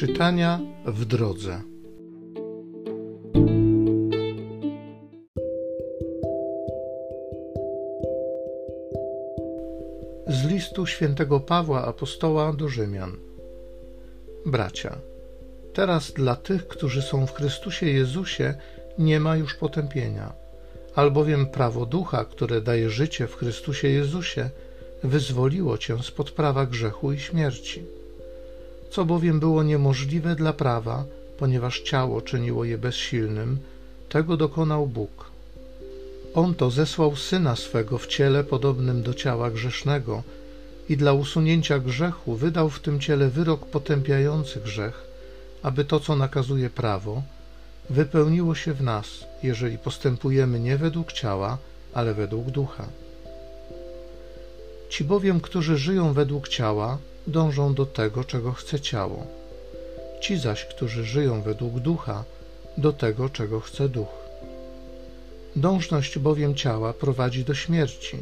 Czytania w drodze. Z listu świętego Pawła apostoła do Rzymian. Bracia, teraz dla tych, którzy są w Chrystusie Jezusie, nie ma już potępienia, albowiem prawo ducha, które daje życie w Chrystusie Jezusie, wyzwoliło cię spod prawa grzechu i śmierci. Co bowiem było niemożliwe dla prawa, ponieważ ciało czyniło je bezsilnym, tego dokonał Bóg. On to zesłał syna swego w ciele podobnym do ciała grzesznego i dla usunięcia grzechu wydał w tym ciele wyrok potępiający grzech, aby to, co nakazuje prawo, wypełniło się w nas, jeżeli postępujemy nie według ciała, ale według ducha. Ci bowiem, którzy żyją według ciała, dążą do tego, czego chce ciało. Ci zaś, którzy żyją według ducha, do tego, czego chce duch. Dążność bowiem ciała prowadzi do śmierci,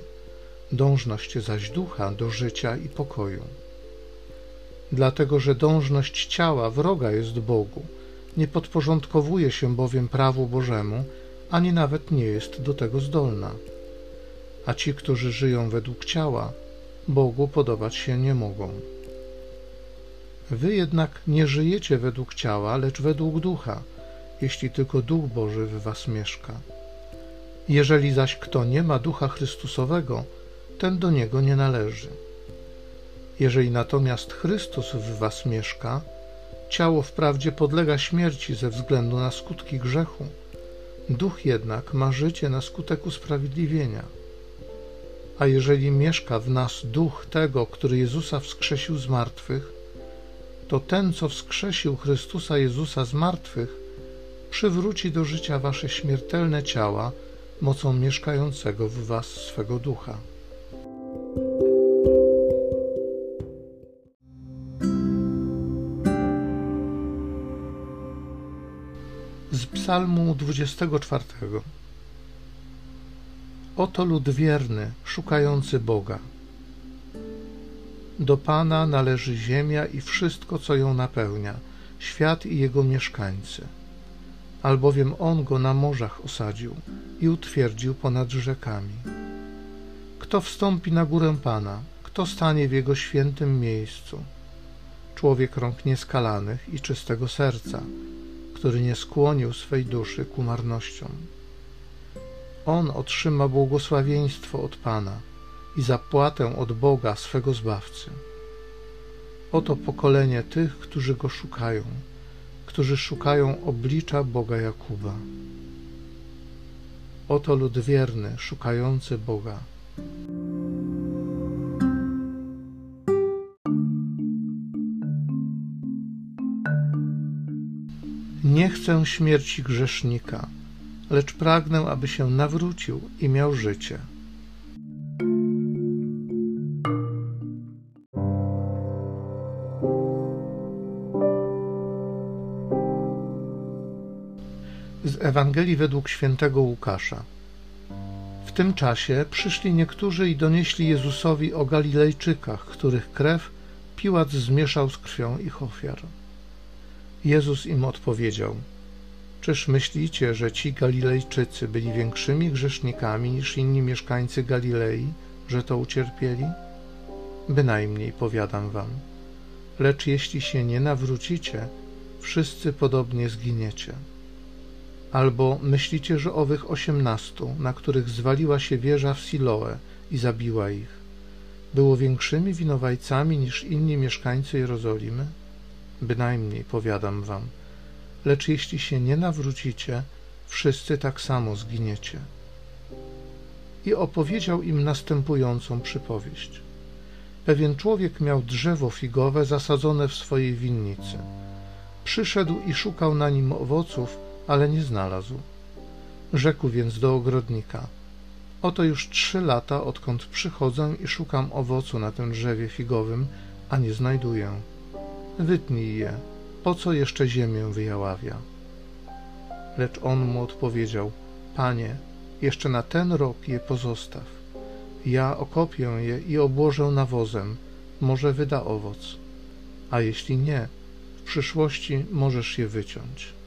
dążność zaś ducha do życia i pokoju. Dlatego, że dążność ciała wroga jest Bogu, nie podporządkowuje się bowiem prawu Bożemu, ani nawet nie jest do tego zdolna a ci, którzy żyją według ciała, Bogu podobać się nie mogą. Wy jednak nie żyjecie według ciała, lecz według ducha, jeśli tylko Duch Boży w was mieszka. Jeżeli zaś kto nie ma ducha Chrystusowego, ten do niego nie należy. Jeżeli natomiast Chrystus w was mieszka, ciało wprawdzie podlega śmierci ze względu na skutki grzechu, duch jednak ma życie na skutek usprawiedliwienia. A jeżeli mieszka w nas duch tego, który Jezusa wskrzesił z martwych, to ten, co wskrzesił Chrystusa Jezusa z martwych, przywróci do życia wasze śmiertelne ciała mocą mieszkającego w was swego ducha. Z Psalmu 24. Oto lud wierny, szukający Boga. Do Pana należy ziemia i wszystko, co ją napełnia, świat i jego mieszkańcy. Albowiem On go na morzach osadził i utwierdził ponad rzekami. Kto wstąpi na górę Pana, kto stanie w Jego świętym miejscu? Człowiek rąk nieskalanych i czystego serca, który nie skłonił swej duszy ku marnościom on otrzyma błogosławieństwo od Pana i zapłatę od Boga swego Zbawcy. Oto pokolenie tych, którzy Go szukają, którzy szukają oblicza Boga Jakuba. Oto lud wierny, szukający Boga. Nie chcę śmierci grzesznika, lecz pragnę, aby się nawrócił i miał życie. Ewangelii według świętego Łukasza. W tym czasie przyszli niektórzy i donieśli Jezusowi o Galilejczykach, których krew Piłat zmieszał z krwią ich ofiar. Jezus im odpowiedział – Czyż myślicie, że ci Galilejczycy byli większymi grzesznikami niż inni mieszkańcy Galilei, że to ucierpieli? Bynajmniej, powiadam wam. Lecz jeśli się nie nawrócicie, wszyscy podobnie zginiecie. Albo myślicie, że owych osiemnastu, na których zwaliła się wieża w Siloe i zabiła ich, było większymi winowajcami niż inni mieszkańcy Jerozolimy? Bynajmniej, powiadam wam lecz jeśli się nie nawrócicie, wszyscy tak samo zginiecie. I opowiedział im następującą przypowieść. Pewien człowiek miał drzewo figowe zasadzone w swojej winnicy. Przyszedł i szukał na nim owoców, ale nie znalazł. Rzekł więc do ogrodnika: Oto już trzy lata, odkąd przychodzę i szukam owocu na tym drzewie figowym, a nie znajduję. Wytnij je, po co jeszcze ziemię wyjaławia? Lecz on mu odpowiedział, Panie, jeszcze na ten rok je pozostaw. Ja okopię je i obłożę nawozem, może wyda owoc. A jeśli nie, w przyszłości możesz je wyciąć.